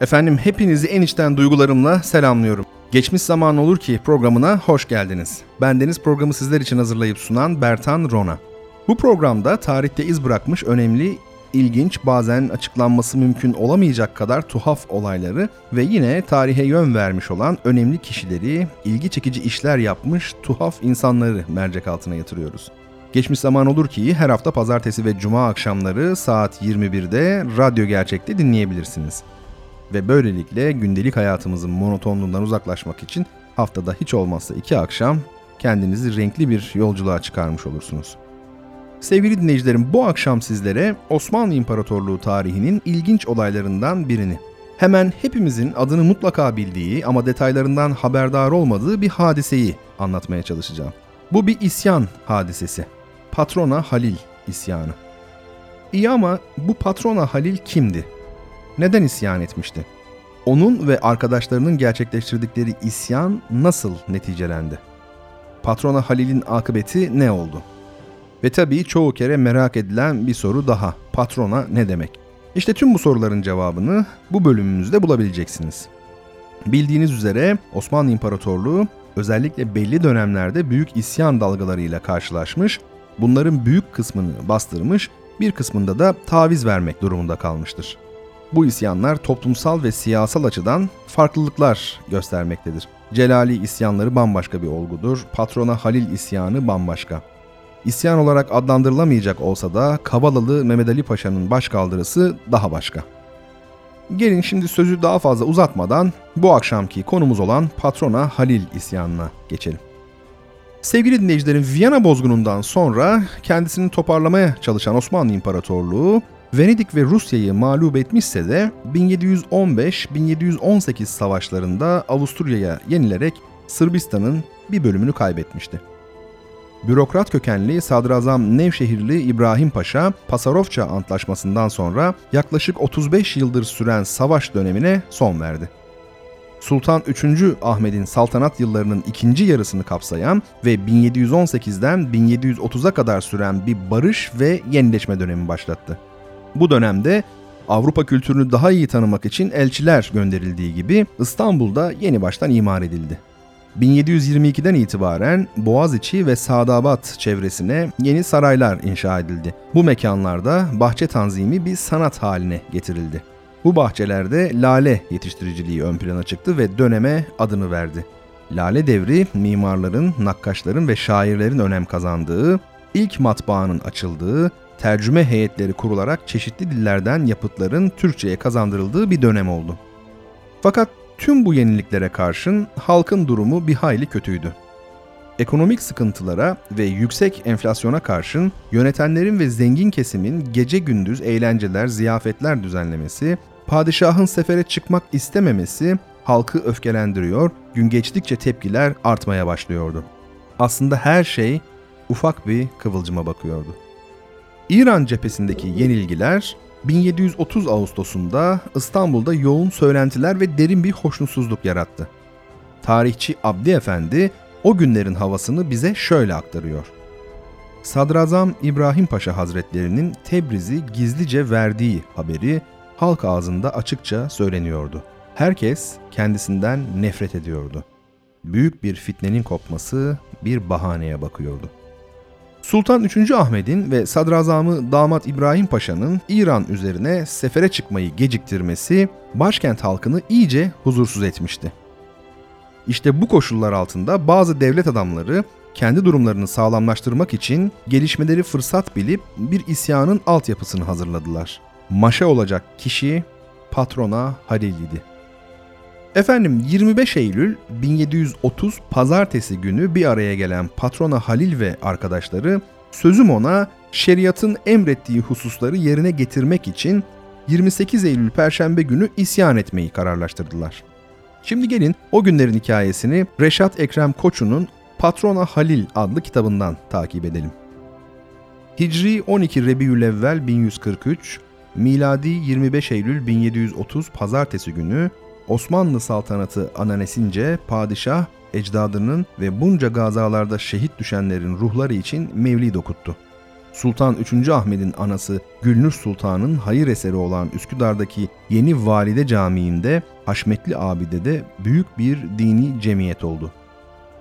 Efendim hepinizi en içten duygularımla selamlıyorum. Geçmiş zaman olur ki programına hoş geldiniz. Bendeniz programı sizler için hazırlayıp sunan Bertan Rona. Bu programda tarihte iz bırakmış önemli, ilginç, bazen açıklanması mümkün olamayacak kadar tuhaf olayları ve yine tarihe yön vermiş olan önemli kişileri, ilgi çekici işler yapmış tuhaf insanları mercek altına yatırıyoruz. Geçmiş zaman olur ki her hafta pazartesi ve cuma akşamları saat 21'de Radyo Gerçek'te dinleyebilirsiniz ve böylelikle gündelik hayatımızın monotonluğundan uzaklaşmak için haftada hiç olmazsa iki akşam kendinizi renkli bir yolculuğa çıkarmış olursunuz. Sevgili dinleyicilerim bu akşam sizlere Osmanlı İmparatorluğu tarihinin ilginç olaylarından birini, hemen hepimizin adını mutlaka bildiği ama detaylarından haberdar olmadığı bir hadiseyi anlatmaya çalışacağım. Bu bir isyan hadisesi. Patrona Halil isyanı. İyi ama bu patrona Halil kimdi? Neden isyan etmişti? Onun ve arkadaşlarının gerçekleştirdikleri isyan nasıl neticelendi? Patrona Halil'in akıbeti ne oldu? Ve tabii çoğu kere merak edilen bir soru daha. Patrona ne demek? İşte tüm bu soruların cevabını bu bölümümüzde bulabileceksiniz. Bildiğiniz üzere Osmanlı İmparatorluğu özellikle belli dönemlerde büyük isyan dalgalarıyla karşılaşmış, bunların büyük kısmını bastırmış, bir kısmında da taviz vermek durumunda kalmıştır. Bu isyanlar toplumsal ve siyasal açıdan farklılıklar göstermektedir. Celali isyanları bambaşka bir olgudur, patrona Halil isyanı bambaşka. İsyan olarak adlandırılamayacak olsa da Kabalalı Mehmet Ali Paşa'nın başkaldırısı daha başka. Gelin şimdi sözü daha fazla uzatmadan bu akşamki konumuz olan patrona Halil isyanına geçelim. Sevgili dinleyicilerim Viyana bozgunundan sonra kendisini toparlamaya çalışan Osmanlı İmparatorluğu Venedik ve Rusya'yı mağlup etmişse de 1715-1718 savaşlarında Avusturya'ya yenilerek Sırbistan'ın bir bölümünü kaybetmişti. Bürokrat kökenli Sadrazam Nevşehirli İbrahim Paşa, Pasarofça Antlaşması'ndan sonra yaklaşık 35 yıldır süren savaş dönemine son verdi. Sultan 3. Ahmet'in saltanat yıllarının ikinci yarısını kapsayan ve 1718'den 1730'a kadar süren bir barış ve yenileşme dönemi başlattı. Bu dönemde Avrupa kültürünü daha iyi tanımak için elçiler gönderildiği gibi İstanbul'da yeni baştan imar edildi. 1722'den itibaren Boğaziçi ve Sadabat çevresine yeni saraylar inşa edildi. Bu mekanlarda bahçe tanzimi bir sanat haline getirildi. Bu bahçelerde lale yetiştiriciliği ön plana çıktı ve döneme adını verdi. Lale devri mimarların, nakkaşların ve şairlerin önem kazandığı, ilk matbaanın açıldığı, tercüme heyetleri kurularak çeşitli dillerden yapıtların Türkçe'ye kazandırıldığı bir dönem oldu. Fakat tüm bu yeniliklere karşın halkın durumu bir hayli kötüydü. Ekonomik sıkıntılara ve yüksek enflasyona karşın yönetenlerin ve zengin kesimin gece gündüz eğlenceler, ziyafetler düzenlemesi, padişahın sefere çıkmak istememesi halkı öfkelendiriyor, gün geçtikçe tepkiler artmaya başlıyordu. Aslında her şey ufak bir kıvılcıma bakıyordu. İran cephesindeki yenilgiler 1730 Ağustos'unda İstanbul'da yoğun söylentiler ve derin bir hoşnutsuzluk yarattı. Tarihçi Abdi Efendi o günlerin havasını bize şöyle aktarıyor. Sadrazam İbrahim Paşa Hazretlerinin Tebriz'i gizlice verdiği haberi halk ağzında açıkça söyleniyordu. Herkes kendisinden nefret ediyordu. Büyük bir fitnenin kopması bir bahaneye bakıyordu. Sultan 3. Ahmet'in ve sadrazamı damat İbrahim Paşa'nın İran üzerine sefere çıkmayı geciktirmesi başkent halkını iyice huzursuz etmişti. İşte bu koşullar altında bazı devlet adamları kendi durumlarını sağlamlaştırmak için gelişmeleri fırsat bilip bir isyanın altyapısını hazırladılar. Maşa olacak kişi patrona Halil idi. Efendim 25 Eylül 1730 pazartesi günü bir araya gelen patrona Halil ve arkadaşları sözüm ona şeriatın emrettiği hususları yerine getirmek için 28 Eylül Perşembe günü isyan etmeyi kararlaştırdılar. Şimdi gelin o günlerin hikayesini Reşat Ekrem Koçu'nun Patrona Halil adlı kitabından takip edelim. Hicri 12 Rebiülevvel 1143, miladi 25 Eylül 1730 pazartesi günü Osmanlı saltanatı ananesince padişah ecdadının ve bunca gazalarda şehit düşenlerin ruhları için mevlid okuttu. Sultan 3. Ahmet'in anası Gülnur Sultan'ın hayır eseri olan Üsküdar'daki Yeni Valide Camii'nde Haşmetli Abide'de büyük bir dini cemiyet oldu.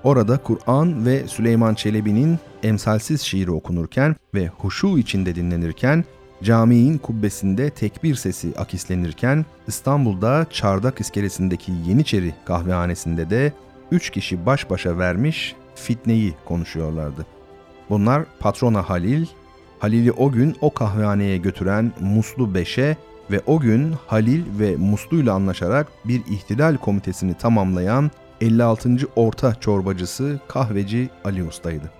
Orada Kur'an ve Süleyman Çelebi'nin emsalsiz şiiri okunurken ve huşu içinde dinlenirken Caminin kubbesinde tekbir sesi akislenirken İstanbul'da Çardak iskelesindeki Yeniçeri kahvehanesinde de üç kişi baş başa vermiş fitneyi konuşuyorlardı. Bunlar patrona Halil, Halil'i o gün o kahvehaneye götüren Muslu Beşe ve o gün Halil ve Muslu ile anlaşarak bir ihtilal komitesini tamamlayan 56. Orta Çorbacısı kahveci Ali Usta'ydı.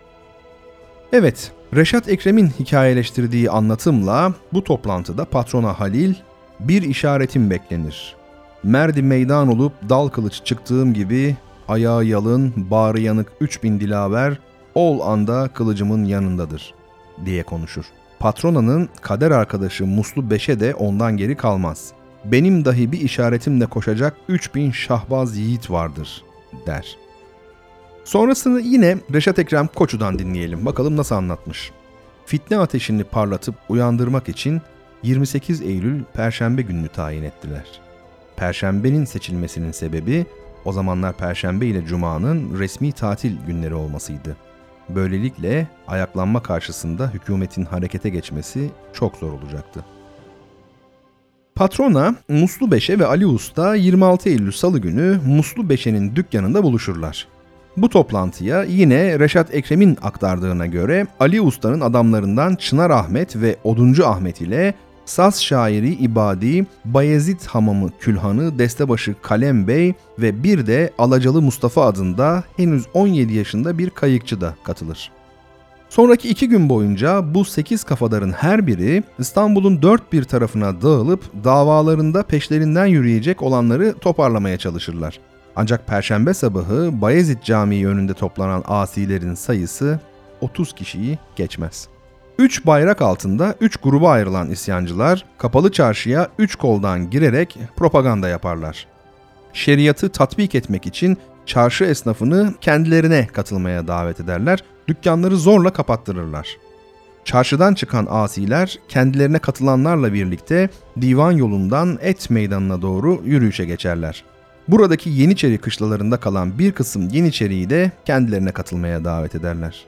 Evet, Reşat Ekrem'in hikayeleştirdiği anlatımla bu toplantıda patrona Halil bir işaretim beklenir. Merdi meydan olup dal kılıç çıktığım gibi ayağı yalın, bağrı yanık 3000 dilaver ol anda kılıcımın yanındadır diye konuşur. Patronanın kader arkadaşı Muslu Beşe de ondan geri kalmaz. Benim dahi bir işaretimle koşacak 3000 şahbaz yiğit vardır der.'' Sonrasını yine Reşat Ekrem Koçu'dan dinleyelim. Bakalım nasıl anlatmış. Fitne ateşini parlatıp uyandırmak için 28 Eylül Perşembe gününü tayin ettiler. Perşembenin seçilmesinin sebebi o zamanlar Perşembe ile Cuma'nın resmi tatil günleri olmasıydı. Böylelikle ayaklanma karşısında hükümetin harekete geçmesi çok zor olacaktı. Patrona Muslu Beşe ve Ali Usta 26 Eylül Salı günü Muslu Beşe'nin dükkanında buluşurlar. Bu toplantıya yine Reşat Ekrem'in aktardığına göre Ali Usta'nın adamlarından Çınar Ahmet ve Oduncu Ahmet ile Saz şairi İbadi, Bayezid Hamamı Külhanı, Destebaşı Kalem Bey ve bir de Alacalı Mustafa adında henüz 17 yaşında bir kayıkçı da katılır. Sonraki iki gün boyunca bu sekiz kafadarın her biri İstanbul'un dört bir tarafına dağılıp davalarında peşlerinden yürüyecek olanları toparlamaya çalışırlar. Ancak perşembe sabahı Bayezid Camii önünde toplanan asilerin sayısı 30 kişiyi geçmez. Üç bayrak altında üç gruba ayrılan isyancılar kapalı çarşıya üç koldan girerek propaganda yaparlar. Şeriatı tatbik etmek için çarşı esnafını kendilerine katılmaya davet ederler, dükkanları zorla kapattırırlar. Çarşıdan çıkan asiler kendilerine katılanlarla birlikte divan yolundan et meydanına doğru yürüyüşe geçerler. Buradaki Yeniçeri kışlalarında kalan bir kısım Yeniçeri'yi de kendilerine katılmaya davet ederler.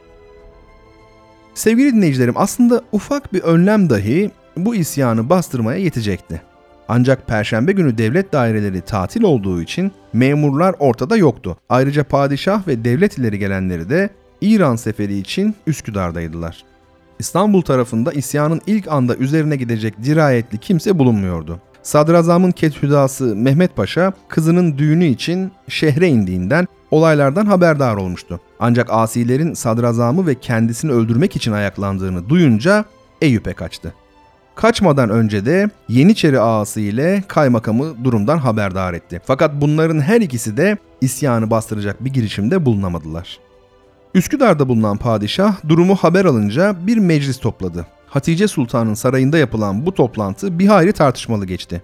Sevgili dinleyicilerim aslında ufak bir önlem dahi bu isyanı bastırmaya yetecekti. Ancak perşembe günü devlet daireleri tatil olduğu için memurlar ortada yoktu. Ayrıca padişah ve devlet ileri gelenleri de İran seferi için Üsküdar'daydılar. İstanbul tarafında isyanın ilk anda üzerine gidecek dirayetli kimse bulunmuyordu. Sadrazamın Kethüdası Mehmet Paşa kızının düğünü için şehre indiğinden olaylardan haberdar olmuştu. Ancak asilerin sadrazamı ve kendisini öldürmek için ayaklandığını duyunca Eyüp'e kaçtı. Kaçmadan önce de Yeniçeri ağası ile kaymakamı durumdan haberdar etti. Fakat bunların her ikisi de isyanı bastıracak bir girişimde bulunamadılar. Üsküdar'da bulunan padişah durumu haber alınca bir meclis topladı. Hatice Sultan'ın sarayında yapılan bu toplantı bir hayli tartışmalı geçti.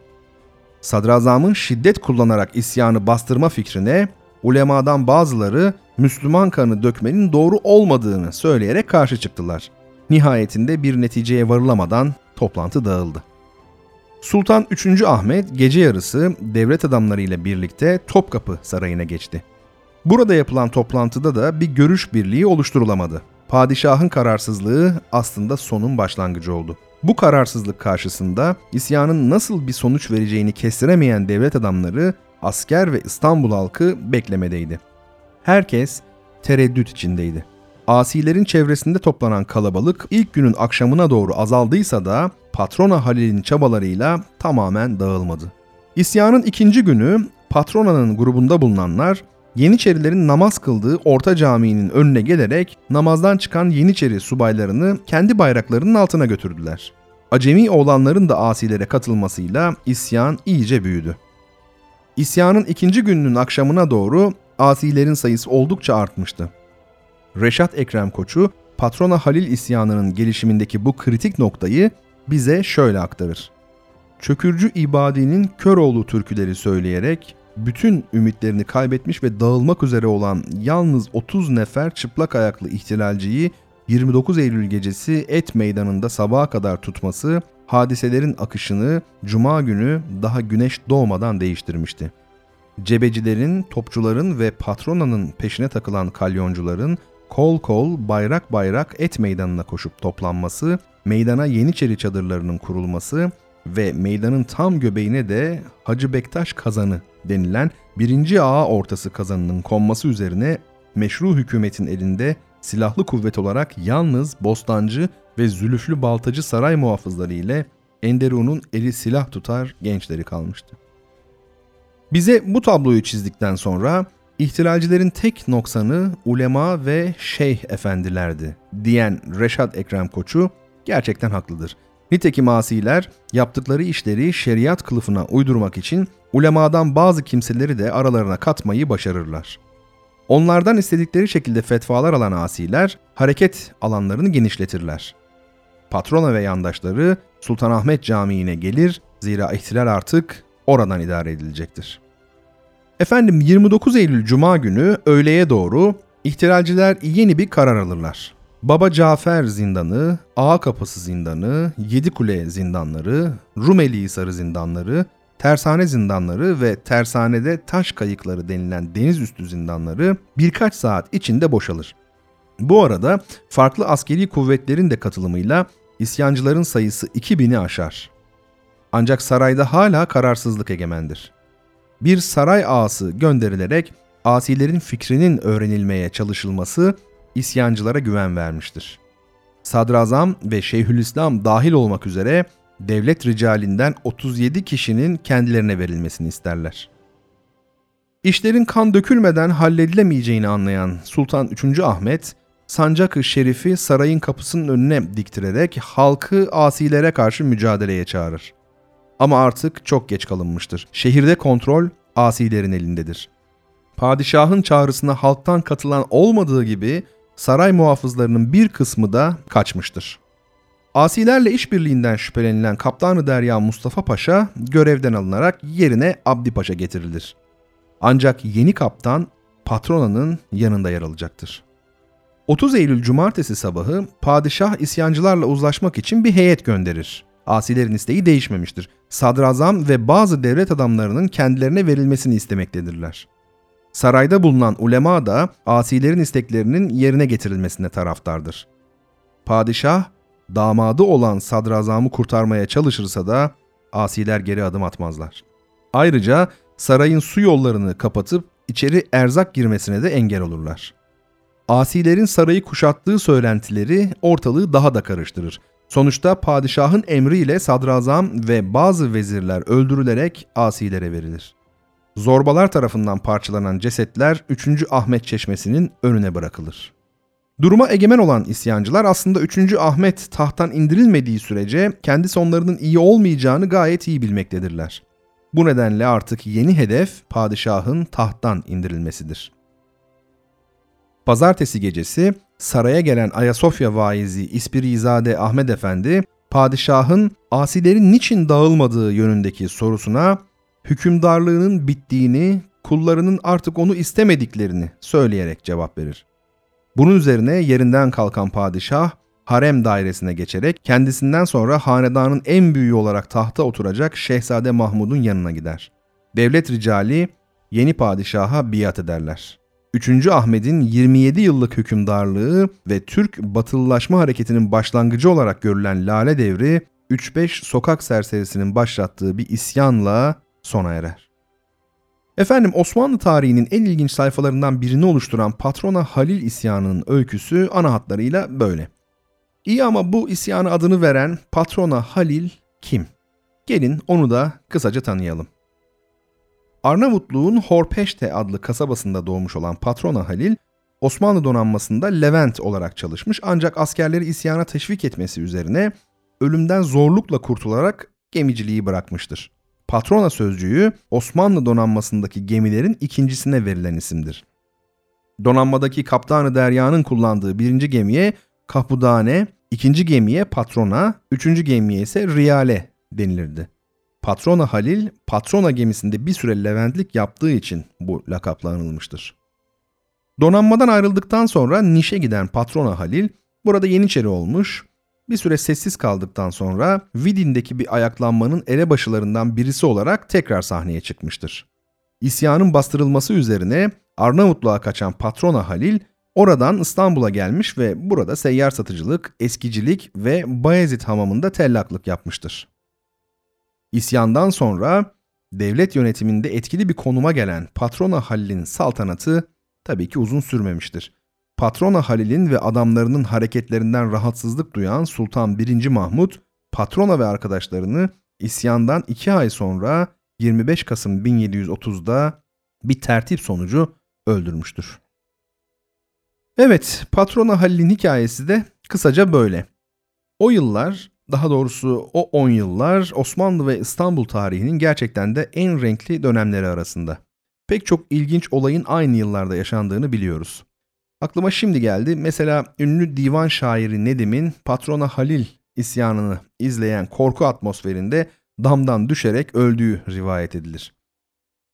Sadrazamın şiddet kullanarak isyanı bastırma fikrine ulemadan bazıları Müslüman kanı dökmenin doğru olmadığını söyleyerek karşı çıktılar. Nihayetinde bir neticeye varılamadan toplantı dağıldı. Sultan 3. Ahmet gece yarısı devlet adamlarıyla birlikte Topkapı Sarayı'na geçti. Burada yapılan toplantıda da bir görüş birliği oluşturulamadı. Padişahın kararsızlığı aslında sonun başlangıcı oldu. Bu kararsızlık karşısında isyanın nasıl bir sonuç vereceğini kestiremeyen devlet adamları, asker ve İstanbul halkı beklemedeydi. Herkes tereddüt içindeydi. Asilerin çevresinde toplanan kalabalık ilk günün akşamına doğru azaldıysa da patrona Halil'in çabalarıyla tamamen dağılmadı. İsyanın ikinci günü Patrona'nın grubunda bulunanlar Yeniçerilerin namaz kıldığı orta caminin önüne gelerek namazdan çıkan Yeniçeri subaylarını kendi bayraklarının altına götürdüler. Acemi oğlanların da asilere katılmasıyla isyan iyice büyüdü. İsyanın ikinci gününün akşamına doğru asilerin sayısı oldukça artmıştı. Reşat Ekrem Koçu, Patrona Halil isyanının gelişimindeki bu kritik noktayı bize şöyle aktarır. Çökürcü ibadinin Köroğlu türküleri söyleyerek bütün ümitlerini kaybetmiş ve dağılmak üzere olan yalnız 30 nefer çıplak ayaklı ihtilalciyi 29 Eylül gecesi Et Meydanı'nda sabaha kadar tutması hadiselerin akışını cuma günü daha güneş doğmadan değiştirmişti. Cebecilerin, topçuların ve patronanın peşine takılan kalyoncuların kol kol bayrak bayrak Et Meydanı'na koşup toplanması, meydana Yeniçeri çadırlarının kurulması ve meydanın tam göbeğine de Hacı Bektaş kazanı denilen birinci ağa ortası kazanının konması üzerine meşru hükümetin elinde silahlı kuvvet olarak yalnız Bostancı ve Zülüflü Baltacı saray muhafızları ile Enderun'un eli silah tutar gençleri kalmıştı. Bize bu tabloyu çizdikten sonra ihtilalcilerin tek noksanı ulema ve şeyh efendilerdi diyen Reşat Ekrem Koçu gerçekten haklıdır. Nitekim asiler yaptıkları işleri şeriat kılıfına uydurmak için ulemadan bazı kimseleri de aralarına katmayı başarırlar. Onlardan istedikleri şekilde fetvalar alan asiler hareket alanlarını genişletirler. Patrona ve yandaşları Sultanahmet Camii'ne gelir zira ihtilal artık oradan idare edilecektir. Efendim 29 Eylül Cuma günü öğleye doğru ihtilalciler yeni bir karar alırlar. Baba Cafer zindanı, Ağa Kapısı zindanı, Yedikule zindanları, Rumeli Hisarı zindanları, Tersane zindanları ve tersanede taş kayıkları denilen deniz üstü zindanları birkaç saat içinde boşalır. Bu arada farklı askeri kuvvetlerin de katılımıyla isyancıların sayısı 2000'i aşar. Ancak sarayda hala kararsızlık egemendir. Bir saray ağası gönderilerek asilerin fikrinin öğrenilmeye çalışılması isyancılara güven vermiştir. Sadrazam ve Şeyhülislam dahil olmak üzere devlet ricalinden 37 kişinin kendilerine verilmesini isterler. İşlerin kan dökülmeden halledilemeyeceğini anlayan Sultan 3. Ahmet, sancak Şerif'i sarayın kapısının önüne diktirerek halkı asilere karşı mücadeleye çağırır. Ama artık çok geç kalınmıştır. Şehirde kontrol asilerin elindedir. Padişahın çağrısına halktan katılan olmadığı gibi saray muhafızlarının bir kısmı da kaçmıştır. Asilerle işbirliğinden şüphelenilen Kaptanı Derya Mustafa Paşa görevden alınarak yerine Abdi Paşa getirilir. Ancak yeni kaptan patronanın yanında yer alacaktır. 30 Eylül Cumartesi sabahı padişah isyancılarla uzlaşmak için bir heyet gönderir. Asilerin isteği değişmemiştir. Sadrazam ve bazı devlet adamlarının kendilerine verilmesini istemektedirler. Sarayda bulunan ulema da asilerin isteklerinin yerine getirilmesine taraftardır. Padişah damadı olan sadrazamı kurtarmaya çalışırsa da asiler geri adım atmazlar. Ayrıca sarayın su yollarını kapatıp içeri erzak girmesine de engel olurlar. Asilerin sarayı kuşattığı söylentileri ortalığı daha da karıştırır. Sonuçta padişahın emriyle sadrazam ve bazı vezirler öldürülerek asilere verilir. Zorbalar tarafından parçalanan cesetler 3. Ahmet Çeşmesi'nin önüne bırakılır. Duruma egemen olan isyancılar aslında 3. Ahmet tahttan indirilmediği sürece kendi sonlarının iyi olmayacağını gayet iyi bilmektedirler. Bu nedenle artık yeni hedef padişahın tahttan indirilmesidir. Pazartesi gecesi saraya gelen Ayasofya vaizi İspirizade Ahmet Efendi, padişahın asilerin niçin dağılmadığı yönündeki sorusuna hükümdarlığının bittiğini, kullarının artık onu istemediklerini söyleyerek cevap verir. Bunun üzerine yerinden kalkan padişah harem dairesine geçerek kendisinden sonra hanedanın en büyüğü olarak tahta oturacak Şehzade Mahmud'un yanına gider. Devlet ricali yeni padişaha biat ederler. 3. Ahmet'in 27 yıllık hükümdarlığı ve Türk batılılaşma hareketinin başlangıcı olarak görülen Lale Devri 3-5 sokak serserisinin başlattığı bir isyanla sona erer. Efendim Osmanlı tarihinin en ilginç sayfalarından birini oluşturan Patrona Halil isyanının öyküsü ana hatlarıyla böyle. İyi ama bu isyanı adını veren Patrona Halil kim? Gelin onu da kısaca tanıyalım. Arnavutluğun Horpeşte adlı kasabasında doğmuş olan Patrona Halil, Osmanlı donanmasında Levent olarak çalışmış ancak askerleri isyana teşvik etmesi üzerine ölümden zorlukla kurtularak gemiciliği bırakmıştır. Patrona sözcüğü Osmanlı donanmasındaki gemilerin ikincisine verilen isimdir. Donanmadaki Kaptanı Derya'nın kullandığı birinci gemiye Kapudane, ikinci gemiye Patrona, üçüncü gemiye ise Riyale denilirdi. Patrona Halil, Patrona gemisinde bir süre Leventlik yaptığı için bu lakapla anılmıştır. Donanmadan ayrıldıktan sonra Niş'e giden Patrona Halil, burada Yeniçeri olmuş, bir süre sessiz kaldıktan sonra Vidin'deki bir ayaklanmanın elebaşılarından birisi olarak tekrar sahneye çıkmıştır. İsyanın bastırılması üzerine Arnavutluğa kaçan Patrona Halil, oradan İstanbul'a gelmiş ve burada seyyar satıcılık, eskicilik ve Bayezid hamamında tellaklık yapmıştır. İsyandan sonra devlet yönetiminde etkili bir konuma gelen Patrona Halil'in saltanatı tabii ki uzun sürmemiştir. Patrona Halil'in ve adamlarının hareketlerinden rahatsızlık duyan Sultan 1. Mahmut, Patrona ve arkadaşlarını isyandan 2 ay sonra 25 Kasım 1730'da bir tertip sonucu öldürmüştür. Evet, Patrona Halil'in hikayesi de kısaca böyle. O yıllar, daha doğrusu o 10 yıllar Osmanlı ve İstanbul tarihinin gerçekten de en renkli dönemleri arasında. Pek çok ilginç olayın aynı yıllarda yaşandığını biliyoruz. Aklıma şimdi geldi. Mesela ünlü divan şairi Nedim'in Patrona Halil isyanını izleyen korku atmosferinde damdan düşerek öldüğü rivayet edilir.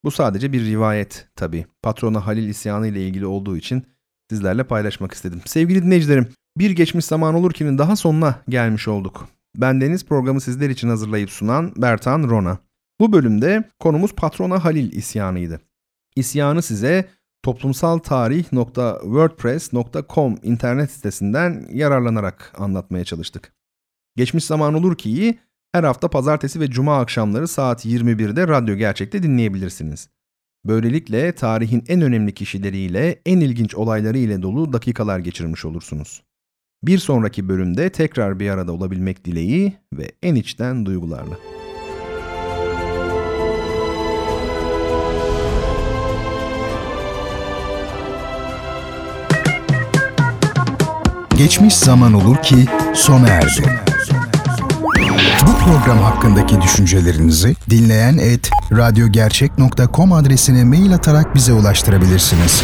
Bu sadece bir rivayet tabi. Patrona Halil isyanı ile ilgili olduğu için sizlerle paylaşmak istedim. Sevgili dinleyicilerim, bir geçmiş zaman olur ki'nin daha sonuna gelmiş olduk. Ben Deniz programı sizler için hazırlayıp sunan Bertan Rona. Bu bölümde konumuz Patrona Halil isyanıydı. İsyanı size toplumsaltarih.wordpress.com internet sitesinden yararlanarak anlatmaya çalıştık. Geçmiş zaman olur ki'yi her hafta pazartesi ve cuma akşamları saat 21'de Radyo Gerçek'te dinleyebilirsiniz. Böylelikle tarihin en önemli kişileriyle, en ilginç olayları ile dolu dakikalar geçirmiş olursunuz. Bir sonraki bölümde tekrar bir arada olabilmek dileği ve en içten duygularla. Geçmiş zaman olur ki sona erdi. Bu program hakkındaki düşüncelerinizi dinleyen et radyogercek.com adresine mail atarak bize ulaştırabilirsiniz.